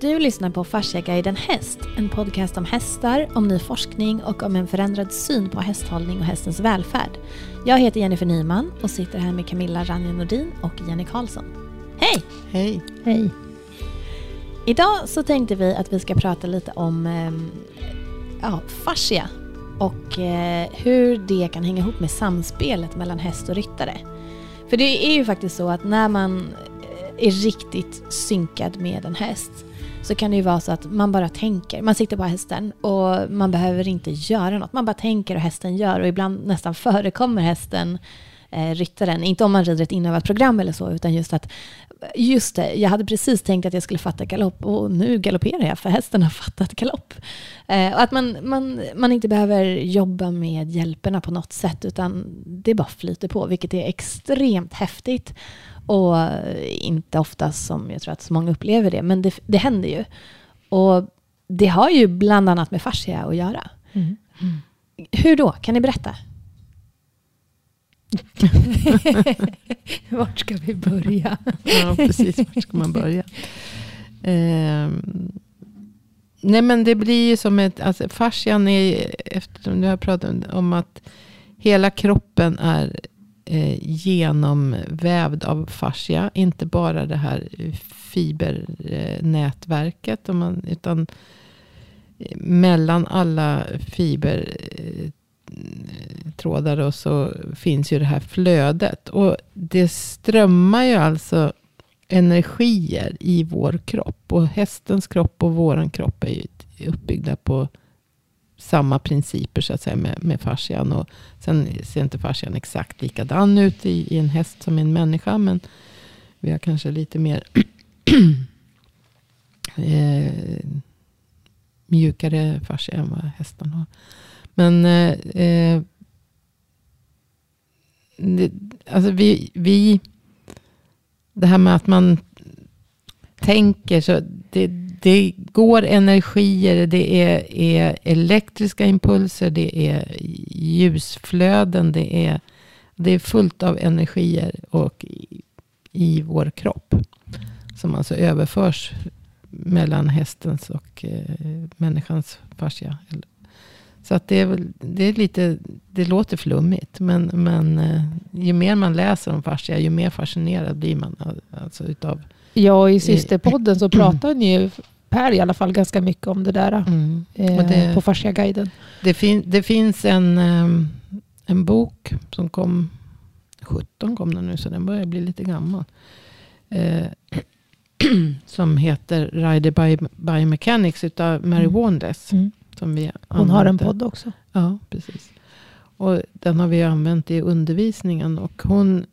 Du lyssnar på Fasciaguiden Häst, en podcast om hästar, om ny forskning och om en förändrad syn på hästhållning och hästens välfärd. Jag heter Jennifer Nyman och sitter här med Camilla Ranje Nordin och Jenny Karlsson. Hej! Hej! Hej! Idag så tänkte vi att vi ska prata lite om eh, ja, fascia och eh, hur det kan hänga ihop med samspelet mellan häst och ryttare. För det är ju faktiskt så att när man är riktigt synkad med en häst så kan det ju vara så att man bara tänker. Man sitter på hästen och man behöver inte göra något. Man bara tänker och hästen gör och ibland nästan förekommer hästen eh, ryttaren. Inte om man rider ett inövat program eller så, utan just att just det, jag hade precis tänkt att jag skulle fatta galopp och nu galopperar jag för hästen har fattat galopp. Eh, och att man, man, man inte behöver jobba med hjälperna på något sätt utan det bara flyter på, vilket är extremt häftigt. Och inte ofta som jag tror att så många upplever det, men det, det händer ju. Och det har ju bland annat med fascia att göra. Mm. Mm. Hur då? Kan ni berätta? Vart ska vi börja? ja, precis. Vart ska man börja? Eh, nej, men det blir ju som ett... Alltså, fascian är, eftersom du har pratat om att hela kroppen är eh, genomvävd av fascia. Inte bara det här fibernätverket. Utan eh, mellan alla fiber... Eh, Eh, trådar och så finns ju det här flödet. Och det strömmar ju alltså energier i vår kropp. Och hästens kropp och våran kropp är ju uppbyggda på samma principer så att säga med, med fascian. Och sen ser inte fascian exakt likadan ut i, i en häst som i en människa. Men vi har kanske lite mer eh, mjukare fascia än vad hästen har. Men eh, eh, det, alltså vi, vi, det här med att man tänker så. Det, det går energier, det är, är, elektriska impulser, det är ljusflöden, det är, det är fullt av energier och i, i vår kropp. Som alltså överförs mellan hästens och eh, människans fascia. Så att det, är, det är lite, det låter flummigt. Men, men eh, ju mer man läser om fascia, ju mer fascinerad blir man alltså utav Ja, i systerpodden så pratar ni ju Per i alla fall ganska mycket om det där mm. eh, det, på Fasciaguiden. Det, fin, det finns en, en bok som kom, 17 kom den nu så den börjar bli lite gammal. Eh, som heter Rider by Biomechanics utav Mary mm. Wandes. Mm. Som vi Hon har en podd också. Ja, precis. Och den har vi använt i undervisningen. Och hon,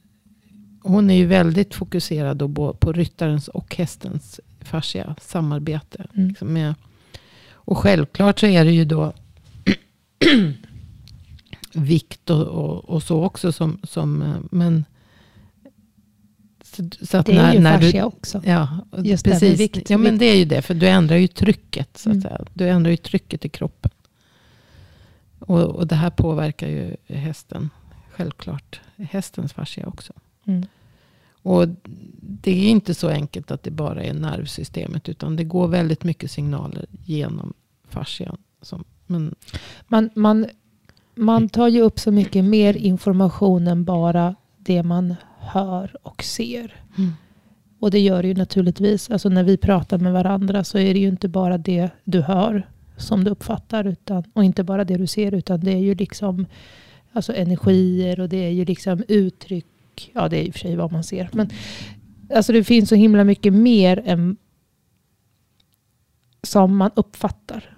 hon är ju väldigt fokuserad då på ryttarens och hästens fascia samarbete. Mm. Liksom med, och självklart så är det ju då vikt och, och, och, så också. Som, som, eh, men, så, det är när, ju när fascia du, också. Ja, Just precis. Vikt, ja, men det är ju det. För du ändrar ju trycket. Så att mm. Du ändrar ju trycket i kroppen. Och, och det här påverkar ju hästen. Självklart. Hästens fascia också. Mm. Och det är inte så enkelt att det bara är nervsystemet. Utan det går väldigt mycket signaler genom fascian. Som, men... man, man, man tar ju upp så mycket mer information än bara det man hör och ser. Mm. Och det gör det ju naturligtvis. Alltså när vi pratar med varandra så är det ju inte bara det du hör som du uppfattar. Utan, och inte bara det du ser. Utan det är ju liksom alltså energier och det är ju liksom uttryck ja det är i och för sig vad man ser. Men alltså det finns så himla mycket mer än som man uppfattar.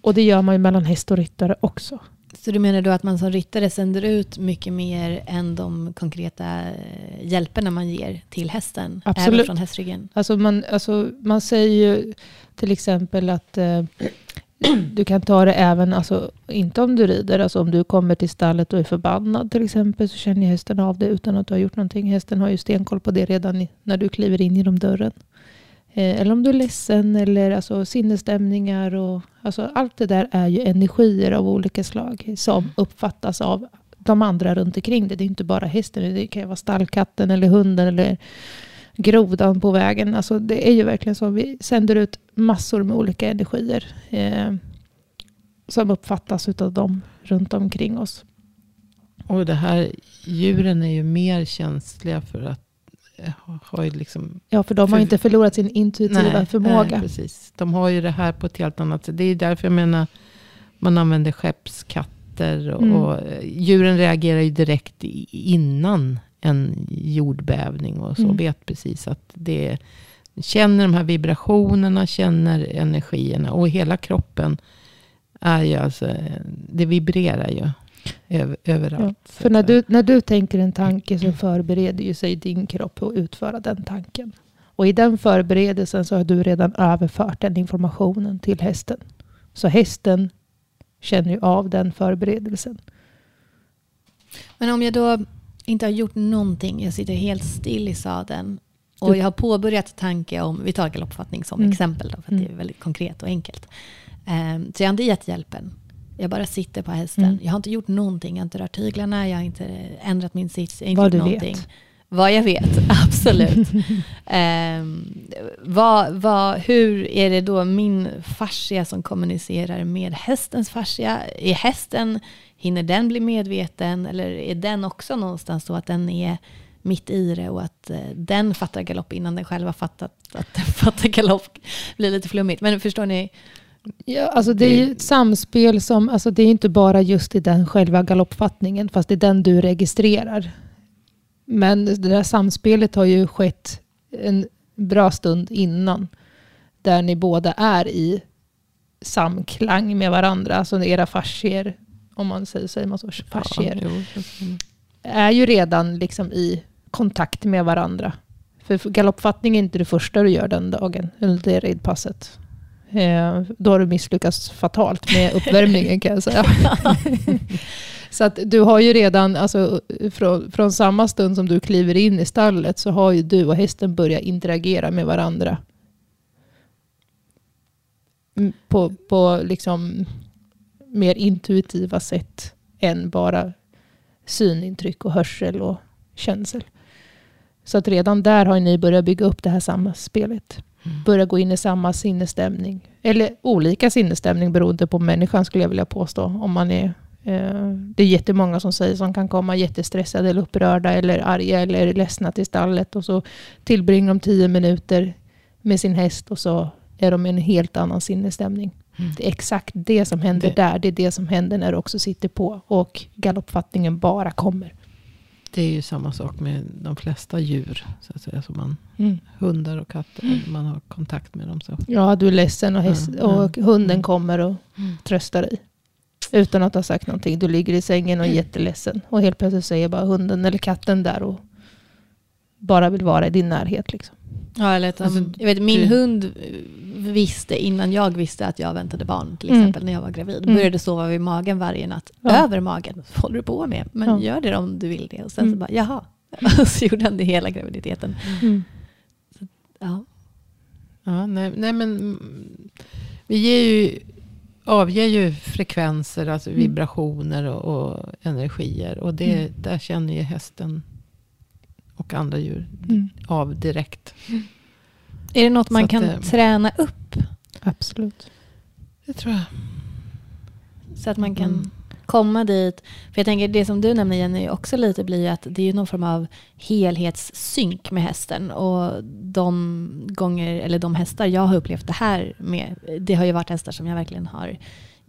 Och det gör man ju mellan häst och ryttare också. Så du menar då att man som ryttare sänder ut mycket mer än de konkreta eh, hjälperna man ger till hästen? Absolut. Även från hästryggen? Alltså man, alltså man säger ju till exempel att eh, du kan ta det även, alltså, inte om du rider. Alltså om du kommer till stallet och är förbannad till exempel. Så känner hästen av det utan att du har gjort någonting. Hästen har ju stenkoll på det redan när du kliver in genom dörren. Eh, eller om du är ledsen eller alltså, sinnesstämningar. Och, alltså, allt det där är ju energier av olika slag. Som uppfattas av de andra runt omkring dig. Det är inte bara hästen. Det kan vara stallkatten eller hunden. Eller grodan på vägen. Alltså det är ju verkligen så. Vi sänder ut massor med olika energier eh, som uppfattas av dem runt omkring oss. Och det här, djuren är ju mer känsliga för att eh, ha, ha ju liksom... Ja, för de har För- inte förlorat sin intuitiva förmåga. Nej, precis. De har ju det här på ett helt annat sätt. Det är därför jag menar, man använder skeppskatter. Och, Mm. och eh, djuren reagerar ju direkt innan en jordbävning. Och så Mm. vet precis att det känner de här vibrationerna, känner energierna. Och hela kroppen är ju alltså, eh, det vibrerar ju över, överallt. så För när du, när du tänker en tanke så förbereder ju sig din kropp på att utföra den tanken. Och i den förberedelsen så har du redan överfört den informationen till hästen. Så hästen känner ju av den förberedelsen. Men om jag då inte har gjort någonting, jag sitter helt still i sadeln och jag har påbörjat tanke om, vi tar galoppfattning som Mm. exempel då, för att det är Mm. väldigt konkret och enkelt. Ehm, så jag har inte gett hjälpen. Jag bara sitter på hästen. Mm. Jag har inte gjort någonting, jag har inte rört tyglarna, jag har inte ändrat min sits, jag har inte Vad gjort du någonting. vet. Vad jag vet, absolut. Ehm, vad, vad, hur är det då min fascia som kommunicerar med hästens fascia? Är hästen, hinner den bli medveten eller är den också någonstans så att den är mitt i det och att eh, den fattar galopp innan den själv har fattat att den fattar galopp? blir lite flummigt, men förstår ni? Ja, alltså det är ju ett samspel som, alltså det är inte bara just i den själva galoppfattningen, fast det är den du registrerar. Men det där samspelet har ju skett en bra stund innan, där ni båda är i samklang med varandra. Alltså era fascier, om man säger, säger man så, fascier, Ja, är ju redan liksom i kontakt med varandra. För galoppfattning är inte det första du gör den dagen, eller det ridpasset. Eh, då har du misslyckats fatalt med uppvärmningen kan jag säga. så att du har ju redan, alltså, från, från samma stund som du kliver in i stallet så har ju du och hästen börjat interagera med varandra. Mm, På, på liksom mer intuitiva sätt än bara synintryck och hörsel och känsel. Så att redan där har ni börjat bygga upp det här samspelet. Mm. Börja gå in i samma sinnesstämning. Eller olika sinnesstämning beroende på människan skulle jag vilja påstå. Om man är, eh, det är jättemånga som säger som kan komma jättestressade eller upprörda eller arga eller ledsna till stallet och så tillbringar de tio minuter med sin häst och så är de i en helt annan sinnesstämning. Mm. Det är exakt det som händer Det- där. Det är det som händer när du också sitter på och galoppfattningen bara kommer. Det är ju samma sak med de flesta djur. Så att säga, som man, Mm. hundar och katter. Man har kontakt med dem. Så. Ja, du är ledsen och, häst, Mm, och hunden mm. kommer och tröstar dig. Utan att ha sagt någonting. Du ligger i sängen och är jätteledsen. Och helt plötsligt säger bara hunden eller katten där och bara vill vara i din närhet. Liksom. Ja, eller att, Alltså, jag vet, min du- hund visste innan jag visste att jag väntade barn, till Mm. exempel när jag var gravid. Mm. Började sova vid magen varje natt. Ja. Över magen. Vad håller du på med? Men Ja. gör det om du vill det. Och sen så Mm. bara, jaha. Och så gjorde han det hela graviditeten. Ja. Ja, nej, nej, men mm, vi ger ju, avger ju frekvenser, alltså Mm. vibrationer och, och energier. Och det, Mm. där känner ju hästen och andra djur Mm. av direkt. Är det något man Så att, kan träna upp? Absolut. Det tror jag. Så att man kan Mm. komma dit. För jag tänker det som du nämner Jenny också lite blir ju att det är ju någon form av helhetssynk med hästen. Och de gånger, eller de hästar jag har upplevt det här med, det har ju varit hästar som jag verkligen har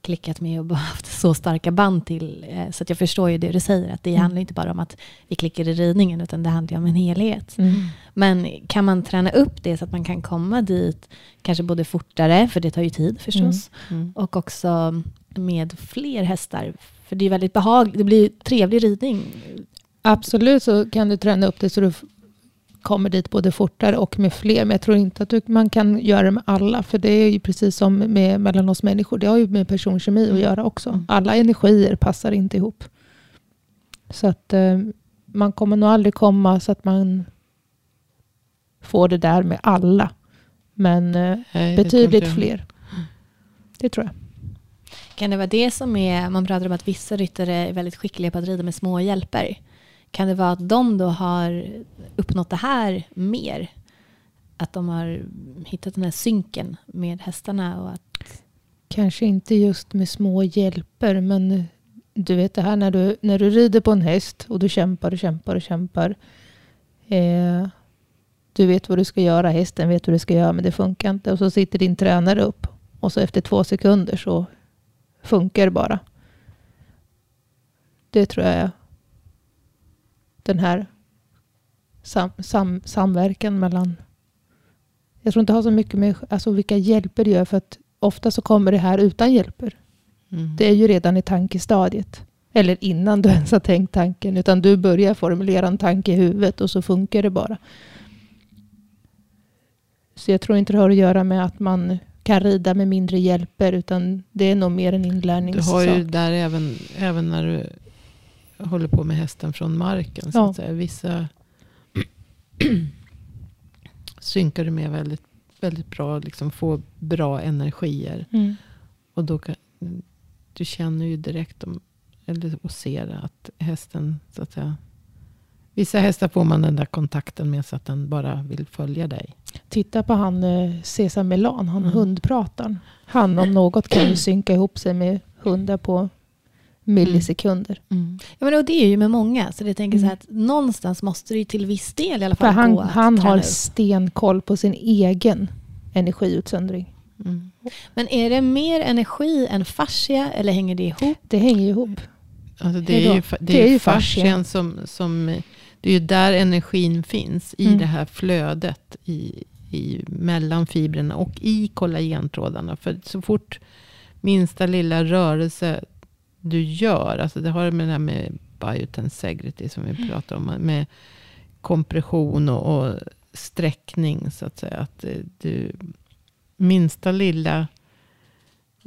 klickat med och haft så starka band till. Eh, Så att jag förstår ju det du säger, att det Mm. handlar inte bara om att vi klickar i ridningen, utan det handlar ju om en helhet. Mm. Men kan man träna upp det så att man kan komma dit, kanske både fortare, för det tar ju tid förstås, Mm. och också med fler hästar. För det är väldigt behagligt, det blir trevlig ridning. Absolut så kan du träna upp det så du kommer dit både fortare och med fler. Men jag tror inte att du, man kan göra det med alla. För det är ju precis som med, mellan oss människor. Det har ju med personkemi att göra också. Mm. Alla energier passar inte ihop. Så att eh, man kommer nog aldrig komma så att man får det där med alla. Men eh, Nej, betydligt fler. Det tror jag. Kan det vara det som är, man pratar om att vissa ryttare är väldigt skickliga på att rida med små hjälper. Kan det vara att de då har uppnått det här mer att de har hittat den här synken med hästarna. Och att, Kanske inte just med små hjälper, men du vet det här när du, när du rider på en häst och du kämpar och kämpar och kämpar. Eh, du vet vad du ska göra, hästen vet vad du ska göra, men det funkar inte. Och så sitter din tränare upp och så efter två sekunder så funkar det bara. Det tror jag är den här sam, sam, samverkan mellan... Jag tror inte det har så mycket med alltså vilka hjälper det gör, för att ofta så kommer det här utan hjälper. Mm. Det är ju redan i tankestadiet. Eller innan du ens har tänkt tanken. Utan du börjar formulera en tanke i huvudet och så funkar det bara. Så jag tror inte det har att göra med att man kan rida med mindre hjälper. Utan det är nog mer en Du inlärningssak. har ju där även, även när du håller på med hästen från marken. Så Ja. att säga. Vissa synkar du med väldigt, väldigt bra. Liksom få bra energier. Mm. Och då kan, du känner ju direkt om, eller, och ser att hästen, så att säga. Vissa hästar får man den där kontakten med så att den bara vill följa dig. Titta på han eh, Cesar Melan, han Mm. hundprataren. Han om något kan ju synka ihop sig med hundar på millisekunder. ja, men och det är ju med många, så jag tänker så här Mm. att någonstans måste det ju till viss del i alla För fall han, gå att han har upp. stenkoll på sin egen energiutsöndring. Mm. Men är det mer energi än fascia eller hänger det ihop? Det hänger ihop. Alltså det, är ju, det, Det är är ju fascian som, som... Det är ju där energin finns. I Mm. det här flödet. I, i, mellan fibrerna och i kollagentrådarna. För så fort minsta lilla rörelse du gör. Alltså det har med det här med biotensegrity som vi pratar om. Med kompression och, och sträckning så att säga. Att eh, du, minsta lilla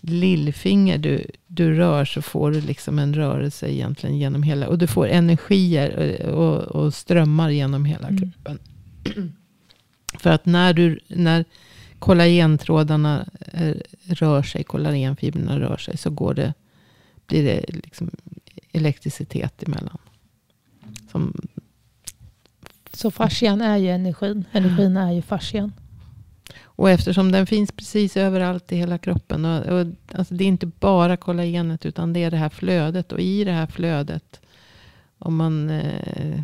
lillfinger du, du rör så får du liksom en rörelse egentligen genom hela. Och du får energier och, och, och strömmar genom hela Mm. kroppen. För att när, du, när kollagentrådarna eh, rör sig, kollagenfibrerna rör sig, så går det, blir det liksom elektricitet emellan. Som, Så fascian är ju energin. Energin är ju fascian. och eftersom den finns precis överallt i hela kroppen. Och, och, alltså det är inte bara kollagenet utan det är det här flödet. Och i det här flödet, om man eh,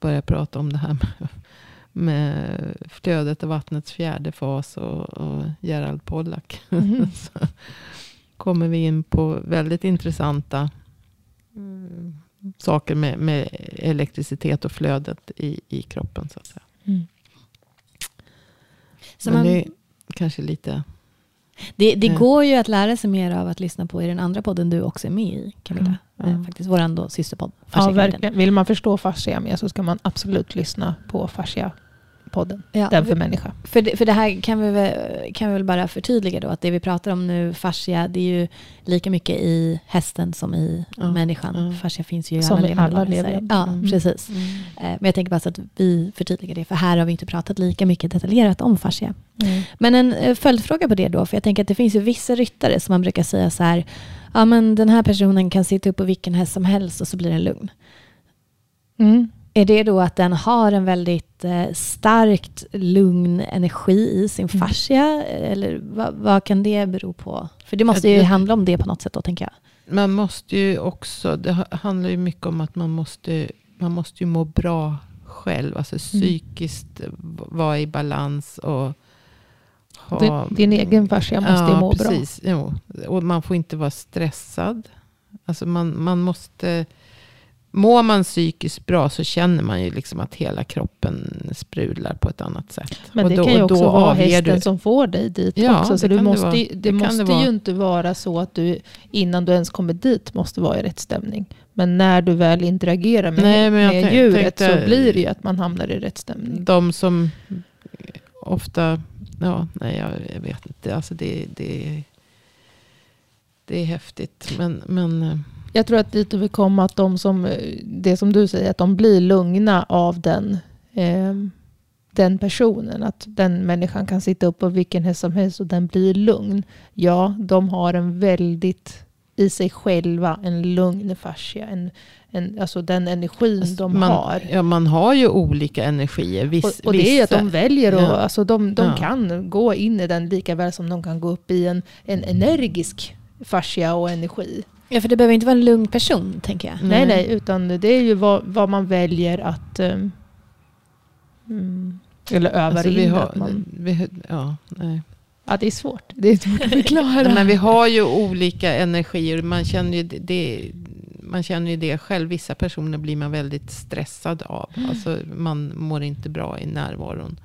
börjar prata om det här med, med flödet av vattnets fjärde fas och, och Gerald Pollack. Så kommer vi in på väldigt intressanta mm, saker med, med elektricitet och flödet i, i kroppen. Så att säga. Mm. Så Men man, det är kanske lite... det, det Ja. går ju att lära sig mer av att lyssna på i den andra podden du också är med i, Camilla. Ja. Eh, Faktiskt vår systerpodd, Ja, verkligen. Vill man förstå fascia mer så ska man absolut lyssna på fascia-podden. Ja, Den för människa. För det, för det här kan vi, väl, kan vi väl bara förtydliga då, att det vi pratar om nu, fascia, det är ju lika mycket i hästen som i Ja, människan. ja. Fascia finns ju i Som alla levande alla levande. Ja, Mm. precis. Eh, Men jag tänker bara så att vi förtydligar det, för här har vi inte pratat lika mycket detaljerat om fascia. Mm. Men en eh, följdfråga på det då, för jag tänker att det finns ju vissa ryttare som man brukar säga så här, ja men den här personen kan sitta upp på vilken häst som helst och så blir den lugn. Mm. Är det då att den har en väldigt eh, starkt lugn energi i sin Mm. fascia? Eller vad, vad kan det bero på? För det måste ju handla om det på något sätt då, tänker jag. Man måste ju också, det ha- handlar ju mycket om att man måste, man måste ju må bra själv. Alltså psykiskt v- vara i balans och ha... Din, din egen fascia måste ju må bra. precis. Jo. Och man får inte vara stressad. Alltså man, man måste... Mår man psykiskt bra så känner man ju liksom att hela kroppen sprudlar på ett annat sätt. Men Och det då- kan ju också vara hästen du- som får dig dit Ja, också. Så det det måste, det Det måste det ju inte vara så att du innan du ens kommer dit måste vara i rätt stämning. Men när du väl interagerar med, Nej, med tänk- djuret tänkte- så blir det ju att man hamnar i rätt stämning. De som ofta, ja, nej jag, jag vet inte. Alltså det, det, det är häftigt. Men, men eh, Jag tror att dit du vill komma, att de som, eh, det som du säger, att de blir lugna av den, eh, den personen. Att den människan kan sitta upp på vilken häst som helst och den blir lugn. Ja, de har en väldigt, i sig själva, en lugn fascia. En, en, alltså den energin Alltså, de man, har. Ja, man har ju olika energier. Viss, Och, och det är ju att vissa- de väljer och Ja. alltså de, de Ja. kan gå in i den lika väl som de kan gå upp i en, en energisk fascia och energi. Ja, för det behöver inte vara en lugn person, tänker jag. Nej, nej, utan det är ju vad, vad man väljer att... um, mm, eller övar Alltså, in. vi har, att man, vi, ja, nej. ja, det är svårt. Det är svårt att förklara. Men vi har ju olika energier. Man känner ju det, det, man känner ju det själv. Vissa personer blir man väldigt stressad av. Mm. Alltså, man mår inte bra i närvaron.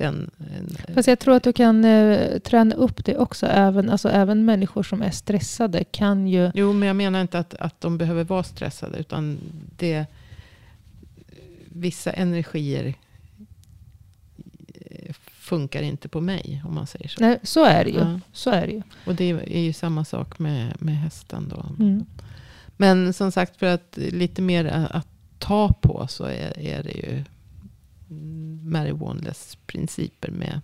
Den, en- Fast jag tror att du kan eh, träna upp det också. Även, alltså, även människor som är stressade kan ju... jo, men jag menar inte att, att de behöver vara stressade. Utan det, vissa energier eh, funkar inte på mig. Om man säger så. Nej, så är det ju. Ja. Så är det ju. Och det är ju samma sak med, med hästen då. Mm. Men som sagt, för att lite mer att ta på så är, är det ju Mary Wanless principer med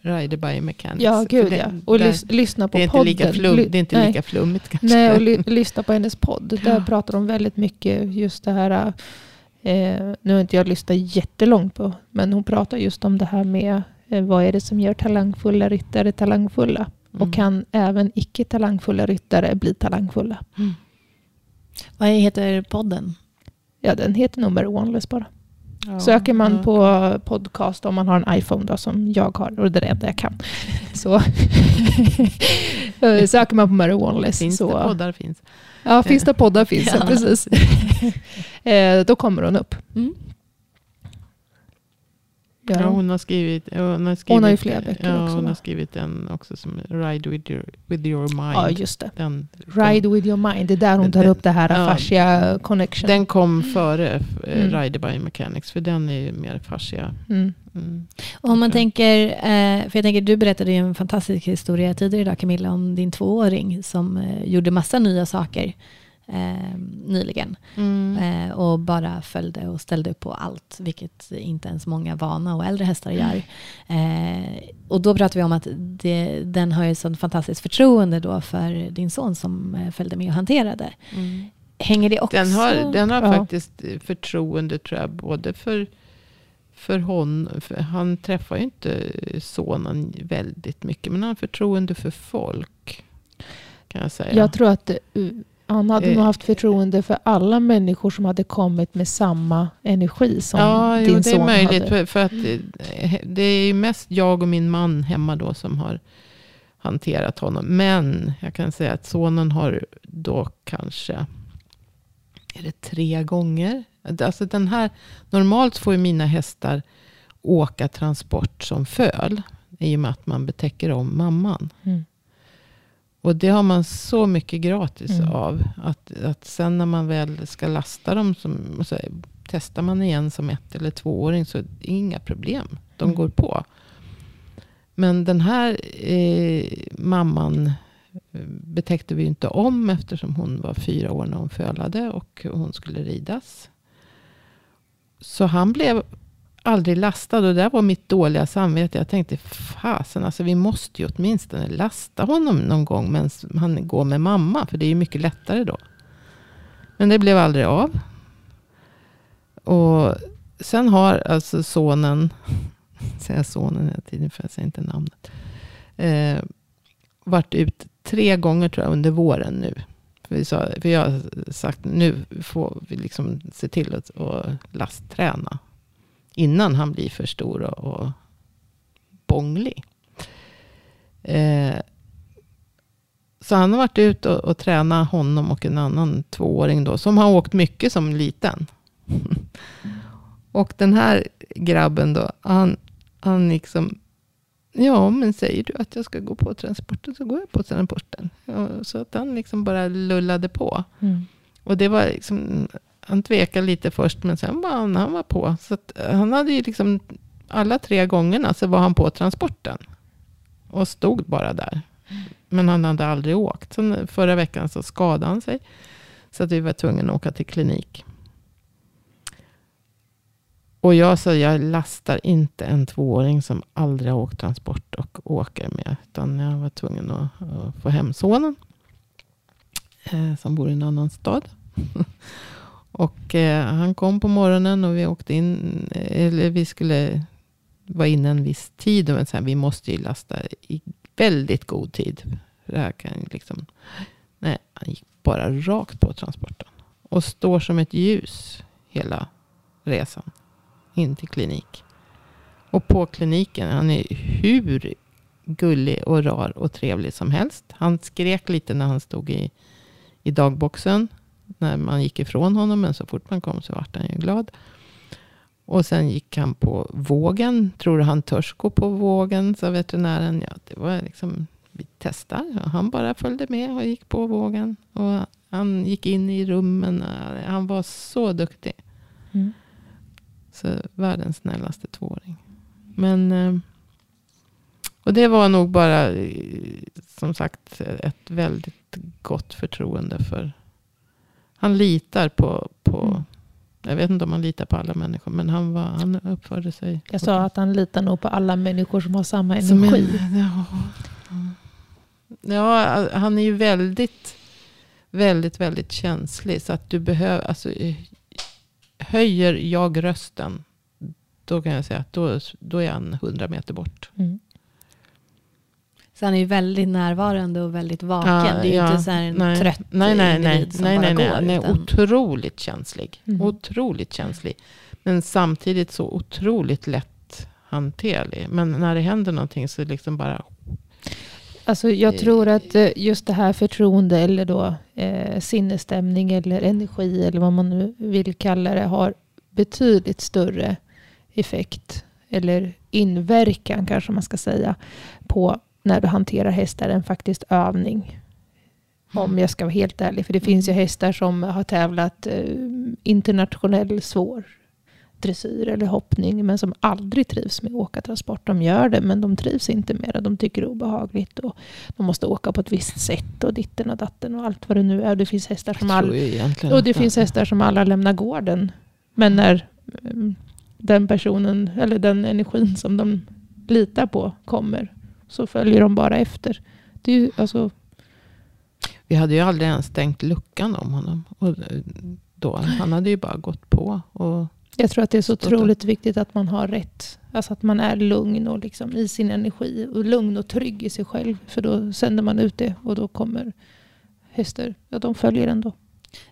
Rider Biomechanics. Ja, gud ja. Och lys, lyssna på det är inte podden. lika, flum, det är inte nej. lika flummigt kanske. Nej, och ly, lyssna på hennes podd. Där Ja. pratar de väldigt mycket just det här. Eh, nu har inte jag lyssnat jättelångt på, men hon pratar just om det här med eh, vad är det som gör talangfulla ryttare talangfulla? Mm. Och kan även icke talangfulla ryttare bli talangfulla? Vad heter podden? Ja, den heter nog Mary Wanless bara. Ja, Söker man ja. på podcast om man har en iPhone då, som jag har, och det är det enda jag kan, så söker man på Mary Wanless. Finns så, det poddar finns. Ja, finns det poddar finns Ja. precis. eh, då kommer hon upp. Mm. Ja, hon. har skrivit, hon har skrivit Hon har ju flera böcker ja, också, Hon va? har skrivit en också som Ride with your, with your mind. Ja, just det. den, Ride with your mind, det är där hon tar Den- upp det här ja. fascia connection. den kom före eh, Mm. Rider Biomechanics. För den är ju mer fascia. Mm. Mm. Och om man tänker, eh, för jag tänker du berättade ju en fantastisk historia tidigare idag Camilla om din tvååring som eh, gjorde massa nya saker eh, nyligen. Mm. Eh, och bara följde och ställde upp på allt, vilket inte ens många vana och äldre hästar gör. Eh, och då pratar vi om att det, den har ju sånt fantastiskt förtroende då för din son som eh, följde med och hanterade. Mm. Hänger det också? Den har, den har Ja. faktiskt förtroende tror jag. Både för, för hon. För han träffar ju inte sonen väldigt mycket. Men han har förtroende för folk. Kan jag säga. Jag tror att eh, han hade Eh. nog haft förtroende för alla människor som hade kommit med samma energi som ja, din jo, det är son möjligt. hade. För, för att eh, det är mest jag och min man hemma då som har hanterat honom. Men jag kan säga att sonen har då kanske, är det tre gånger? Alltså den här, normalt får ju mina hästar åka transport som föl. I och med att man betäcker om mamman. Mm. Och det har man så mycket gratis Mm. av. Att, att sen när man väl ska lasta dem. Som, så testar man igen som ett eller tvååring. Så är det inga problem. De Mm. går på. Men den här eh, mamman eh, betäckte vi inte om. Eftersom hon var fyra år när hon fölade. Och hon skulle ridas. Så han blev aldrig lastad. Och det där var mitt dåliga samvete. Jag tänkte, fasen alltså vi måste ju åtminstone lasta honom någon gång. medan han går med mamma. För det är ju mycket lättare då. Men det blev aldrig av. Och sen har alltså sonen, säger sonen hela tiden för jag säger inte namnet. Eh, varit ut tre gånger tror jag under våren nu. För, vi sa, för jag har sagt nu får vi liksom se till att och lastträna. Innan han blir för stor och, och bånglig. Eh, så han har varit ute och, och tränat honom och en annan tvååring då. Som har åkt mycket som liten. och den här grabben då. Han, han liksom. Ja men säger du att jag ska gå på transporten så går jag på transporten. Ja, så att han liksom bara lullade på. Mm. Och det var liksom, han tvekade lite först, men sen var han, han var på. Så att eh, han hade ju liksom, alla tre gångerna så var han på transporten. Och stod bara där. Men han hade aldrig åkt. Sen förra veckan så skadade han sig. Så att vi var tvungna att åka till klinik. Och jag sa, jag lastar inte en tvååring som aldrig har åkt transport och åker med. Utan jag var tvungen att, att få hem sonen. Eh, som bor i en annan stad. Och eh, han kom på morgonen och vi åkte in. Eh, eller vi skulle vara inne en viss tid. Och sen, vi måste ju lasta i väldigt god tid. Det här kan liksom. Nej, han gick bara rakt på transporten. Och står som ett ljus hela resan. In till klinik. Och på kliniken, han är hur gullig och rar och trevlig som helst. Han skrek lite när han stod i, i dagboxen. När man gick ifrån honom. Men så fort man kom så vart han ju glad. Och sen gick han på vågen. Tror du han törs gå på vågen? sa veterinären. Ja, det var liksom, vi testar. Han bara följde med och gick på vågen. Och han gick in i rummen. Han var så duktig. Mm. Så världens snällaste tvååring. Men... eh, Och det var nog bara, eh, som sagt, ett väldigt gott förtroende för... Han litar på... på Mm. Jag vet inte om han litar på alla människor, men han, var, han uppförde sig... Jag sa att han litar nog på alla människor som har samma Som energi. en- ja. ja, han är ju väldigt, väldigt, väldigt känslig. Så att du behöver, alltså, höjer jag rösten, då kan jag säga att då, då är han hundra meter bort. Mm. Så han är ju väldigt närvarande och väldigt vaken. Ja, det är ju ja, inte så här en nej. trött nej, nej, nej, individ som nej, bara nej, nej. går. Han är utan- otroligt känslig. Mm. Otroligt känslig. Men samtidigt så otroligt lätt hanterlig. Men när det händer någonting så liksom bara... Alltså jag tror att eh, just det här förtroende eller då eh, sinnesstämning eller energi eller vad man nu vill kalla det har betydligt större effekt eller inverkan kanske man ska säga på när du hanterar hästar än faktiskt övning. Om jag ska vara helt ärlig. För det finns ju hästar som har tävlat eh, internationell svår dressyr eller hoppning men som aldrig trivs med att åka transport. De gör det men de trivs inte med det. De tycker det är obehagligt och de måste åka på ett visst sätt och ditten och datten och allt vad det nu är. Det finns hästar som all... Och det finns hästar som alla lämnar gården. Men när mm, den personen eller den energin som de litar på kommer så följer de bara efter. Det är ju, alltså, Vi hade ju aldrig ens stängt luckan om honom. Och då, han hade ju bara gått på. Och, jag tror att det är så otroligt viktigt att man har rätt. Alltså att man är lugn och liksom i sin energi. Och lugn och trygg i sig själv. För då sänder man ut det och då kommer hästar. Ja, de följer ändå.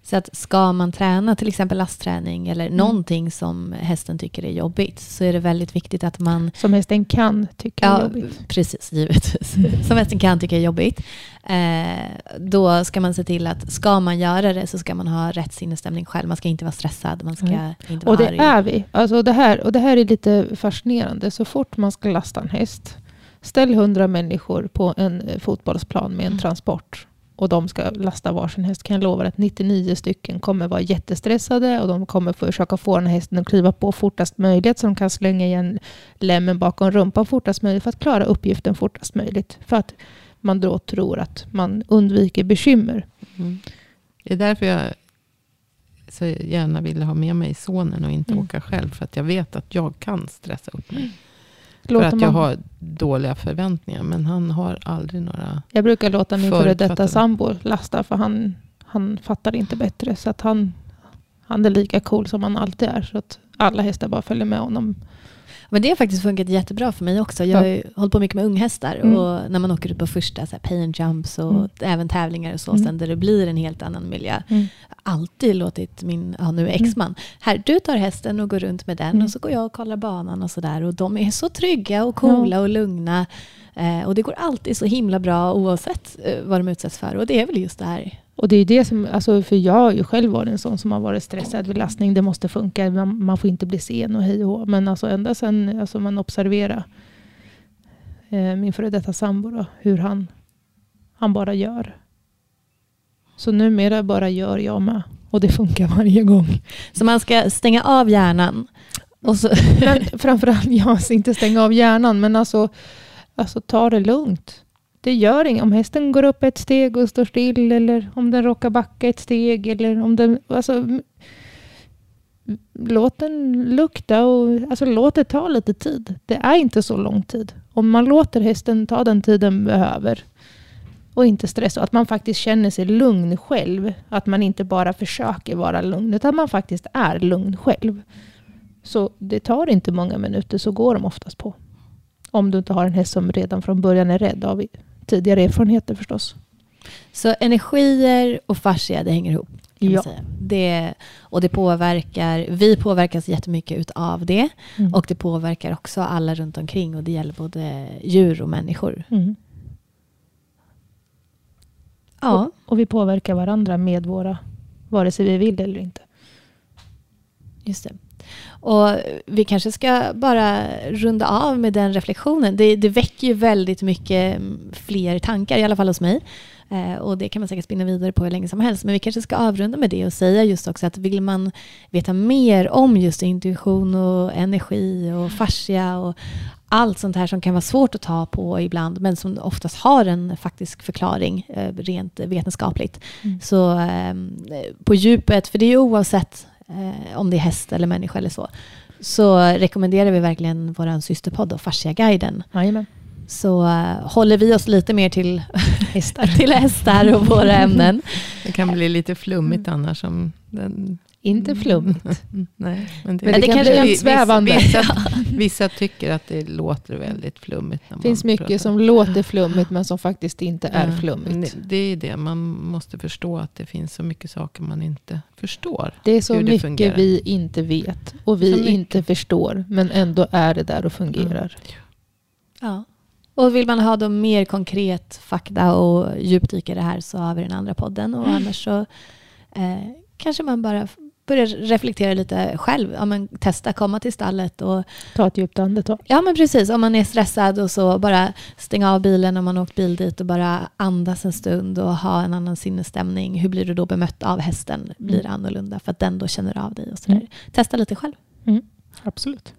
Så att ska man träna till exempel lastträning eller Mm. någonting som hästen tycker är jobbigt så är det väldigt viktigt att man Som hästen kan tycka är Ja, jobbigt. precis, givetvis. Som hästen kan tycka är jobbigt. Eh, då ska man se till att ska man göra det så ska man ha rätt sinnesstämning själv. Man ska inte vara stressad, man ska Nej. inte vara Och det arg. är vi. Alltså det, här, och det här är lite fascinerande. Så fort man ska lasta en häst. Ställ hundra människor på en eh, fotbollsplan med en Mm. transport. Och de ska lasta varsin häst. Kan jag lova att 99 stycken kommer vara jättestressade. Och de kommer försöka få den här hästen att kliva på fortast möjligt. Så de kan slänga igen lämmen bakom rumpan fortast möjligt. För att klara uppgiften fortast möjligt. För att man då tror att man undviker bekymmer. mm. Det är därför jag så gärna ville ha med mig sonen och inte Mm. åka själv. För att jag vet att jag kan stressa upp mig. Låter för att jag man- har dåliga förväntningar. Men han har aldrig några... Jag brukar låta min före detta sambo lasta för han, han fattar inte bättre. Så att han, han är lika cool som han alltid är. Så att alla hästar bara följer med honom. Men det har faktiskt funkat jättebra för mig också. Jag har ju hållit på mycket med unghästar Mm. och när man åker ut på första så här, pay and jumps och Mm. även tävlingar och så Mm. sen där det blir en helt annan miljö. Mm. Alltid låtit min, ja nu exman, här du tar hästen och går runt med den Mm. och så går jag och kollar banan och sådär och de är så trygga och coola och lugna. Eh, och det går alltid så himla bra oavsett eh, vad de utsätts för och det är väl just det här. Och det är det som, alltså för jag har ju själv varit en sån som har varit stressad vid lastning. Det måste funka, man, man får inte bli sen och hej och hå. Men alltså ända sedan alltså man observerar eh, min före detta sambo då, hur han, han bara gör. Så numera bara gör jag med. Och det funkar varje gång. Så man ska stänga av hjärnan och så, Men framförallt, jag ska inte stänga av hjärnan, men alltså, alltså ta det lugnt. Det gör inget om hästen går upp ett steg och står still eller om den råkar backa ett steg eller om den... Alltså, låt den lukta och alltså, låt det ta lite tid. Det är inte så lång tid. Om man låter hästen ta den tid den behöver Och inte stressa. Och att man faktiskt känner sig lugn själv. Att man inte bara försöker vara lugn. Utan man faktiskt är lugn själv. Så det tar inte många minuter så går de oftast på. Om du inte har en häst som redan från början är rädd av tidigare erfarenheter förstås. Så energier och fascia, det hänger ihop? Ja. Det, och det påverkar, vi påverkas jättemycket utav det. Mm. Och det påverkar också alla runt omkring och det gäller både djur och människor. Mm. Ja, Och, och vi påverkar varandra med våra, vare sig vi vill eller inte. just det. Och vi kanske ska bara runda av med den reflektionen. Det, det väcker ju väldigt mycket mm, fler tankar, i alla fall hos mig. Eh, och det kan man säkert spinna vidare på hur länge som helst. Men vi kanske ska avrunda med det och säga just också att vill man veta mer om just intuition och energi och fascia och allt sånt här som kan vara svårt att ta på ibland men som oftast har en faktisk förklaring eh, rent vetenskapligt. Mm. Så eh, på djupet, för det är ju oavsett eh, om det är häst eller människa eller så, så rekommenderar vi verkligen vår systerpodd och Fasciaguiden. Jajamän. Så eh, håller vi oss lite mer till hästar, till hästar och våra ämnen. Det kan bli lite flummigt annars. Om den, Inte flummigt. Mm, nej, men det, Men det det, kan kanske- bli vi- en svävande. Vissa, vissa tycker att det låter väldigt flummigt. Det finns mycket pratar. som låter flummigt men som faktiskt inte är flummigt. Det, är det, man måste förstå att det finns så mycket saker man inte förstår. Det är så hur det mycket fungerar. vi inte vet och vi inte förstår. Men ändå är det där och fungerar. Ja. Och vill man ha då mer konkret fakta och djupdyka i det här så har vi den andra podden. Och annars så eh, kanske man bara börjar reflektera lite själv. Ja, men testa komma till stallet och Ta ett djupt andetag. ja men precis om man är stressad och så bara stänga av bilen om man har åkt bil dit och bara andas en stund och ha en annan sinnesstämning. Hur blir du då bemött av hästen? Blir det annorlunda för att den då känner av dig och sådär. Mm. Testa lite själv. Absolut.